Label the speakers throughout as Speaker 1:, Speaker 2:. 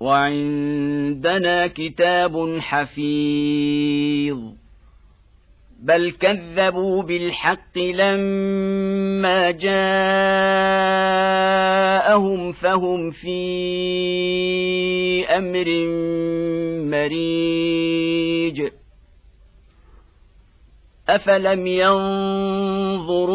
Speaker 1: وعندنا كتاب حفيظ. بل كذبوا بالحق لما جاءهم فهم في أمر مريج. أفلم ينظروا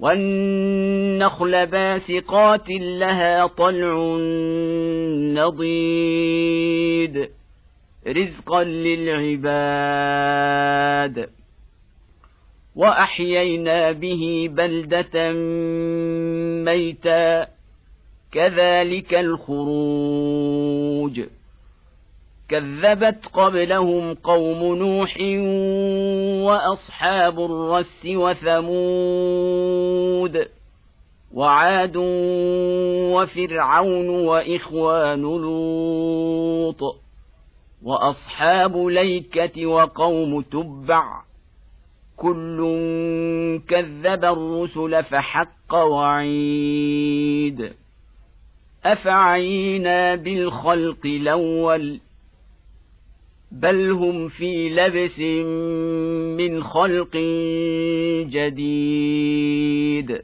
Speaker 1: والنخل باسقات لها طلع نضيد. رزقا للعباد. وأحيينا به بلدة ميتا. كذلك الخروج. كذبت قبلهم قوم نوح وأصحاب الرس وثمود وعاد وفرعون وإخوان لوط وأصحاب ليكة وقوم تبع كل كذب الرسل فحق وعيد أفعينا بالخلق الأول بل هم في لبس من خلق جديد.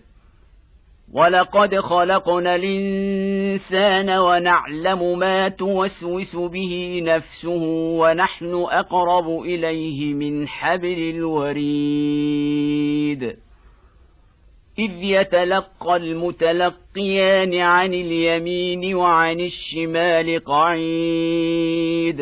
Speaker 1: ولقد خلقنا الانسان ونعلم ما توسوس به نفسه ونحن اقرب اليه من حبل الوريد. اذ يتلقى المتلقيان عن اليمين وعن الشمال قعيد.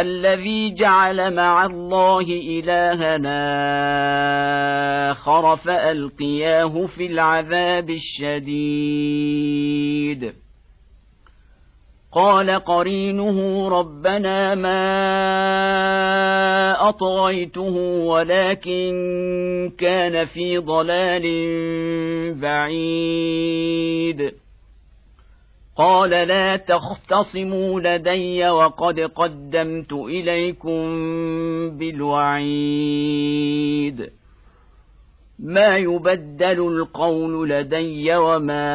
Speaker 1: الذي جعل مع الله إلهنا آخر فألقياه في العذاب الشديد. قال قرينه ربنا ما أطغيته ولكن كان في ضلال بعيد. قال لا تختصموا لدي وقد قدمت إليكم بالوعيد. ما يبدل القول لدي وما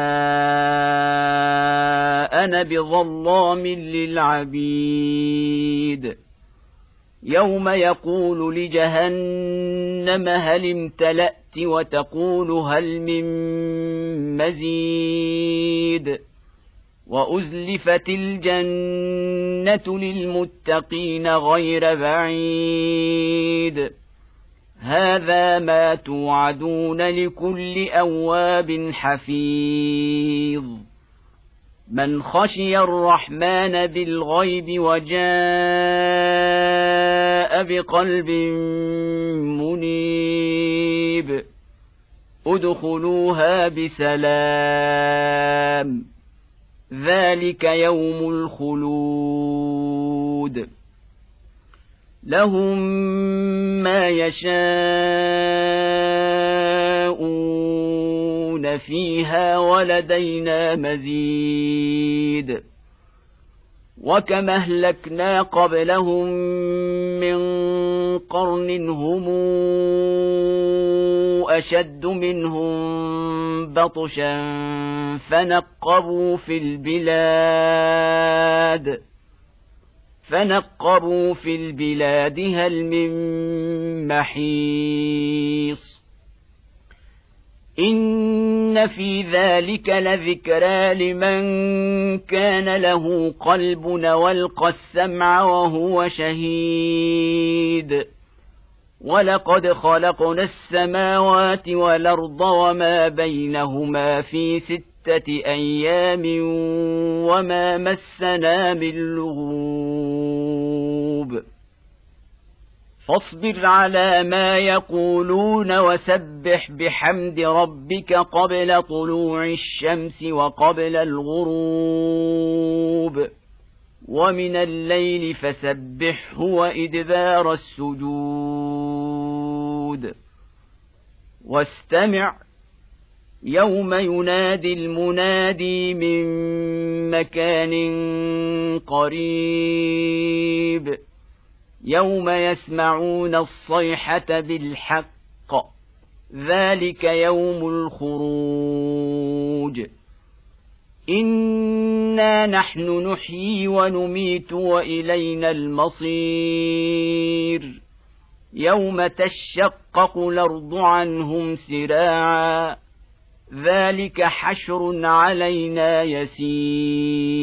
Speaker 1: أنا بظلام للعبيد. يوم يقول لجهنم هل امتلأت وتقول هل من مزيد. وأزلفت الجنة للمتقين غير بعيد. هذا ما توعدون لكل أواب حفيظ. من خشي الرحمن بالغيب وجاء بقلب منيب. ادخلوها بسلام. ذلك يوم الخلود لهم ما يشاءون فيها ولدينا مزيد وكم اهلكنا قبلهم من قرن هم أشد منهم بطشا فنقبوا في البلاد فنقبوا في البلاد هل من محيص؟ ان في ذلك لذكرى لمن كان له قلب والقى السمع وهو شهيد ولقد خلقنا السماوات والارض وما بينهما في سته أيام وما مسنا من لغوب فاصبر على ما يقولون وسبح بحمد ربك قبل طلوع الشمس وقبل الغروب. ومن الليل فسبحه وإدبار السجود. واستمع. يوم ينادي المنادي من مكان قريب. يوم يسمعون الصيحه بالحق ذلك يوم الخروج. انا نحن نحيي ونميت والينا المصير. يوم تشقق الأرض عنهم سراعا ذلك حشر علينا يسير.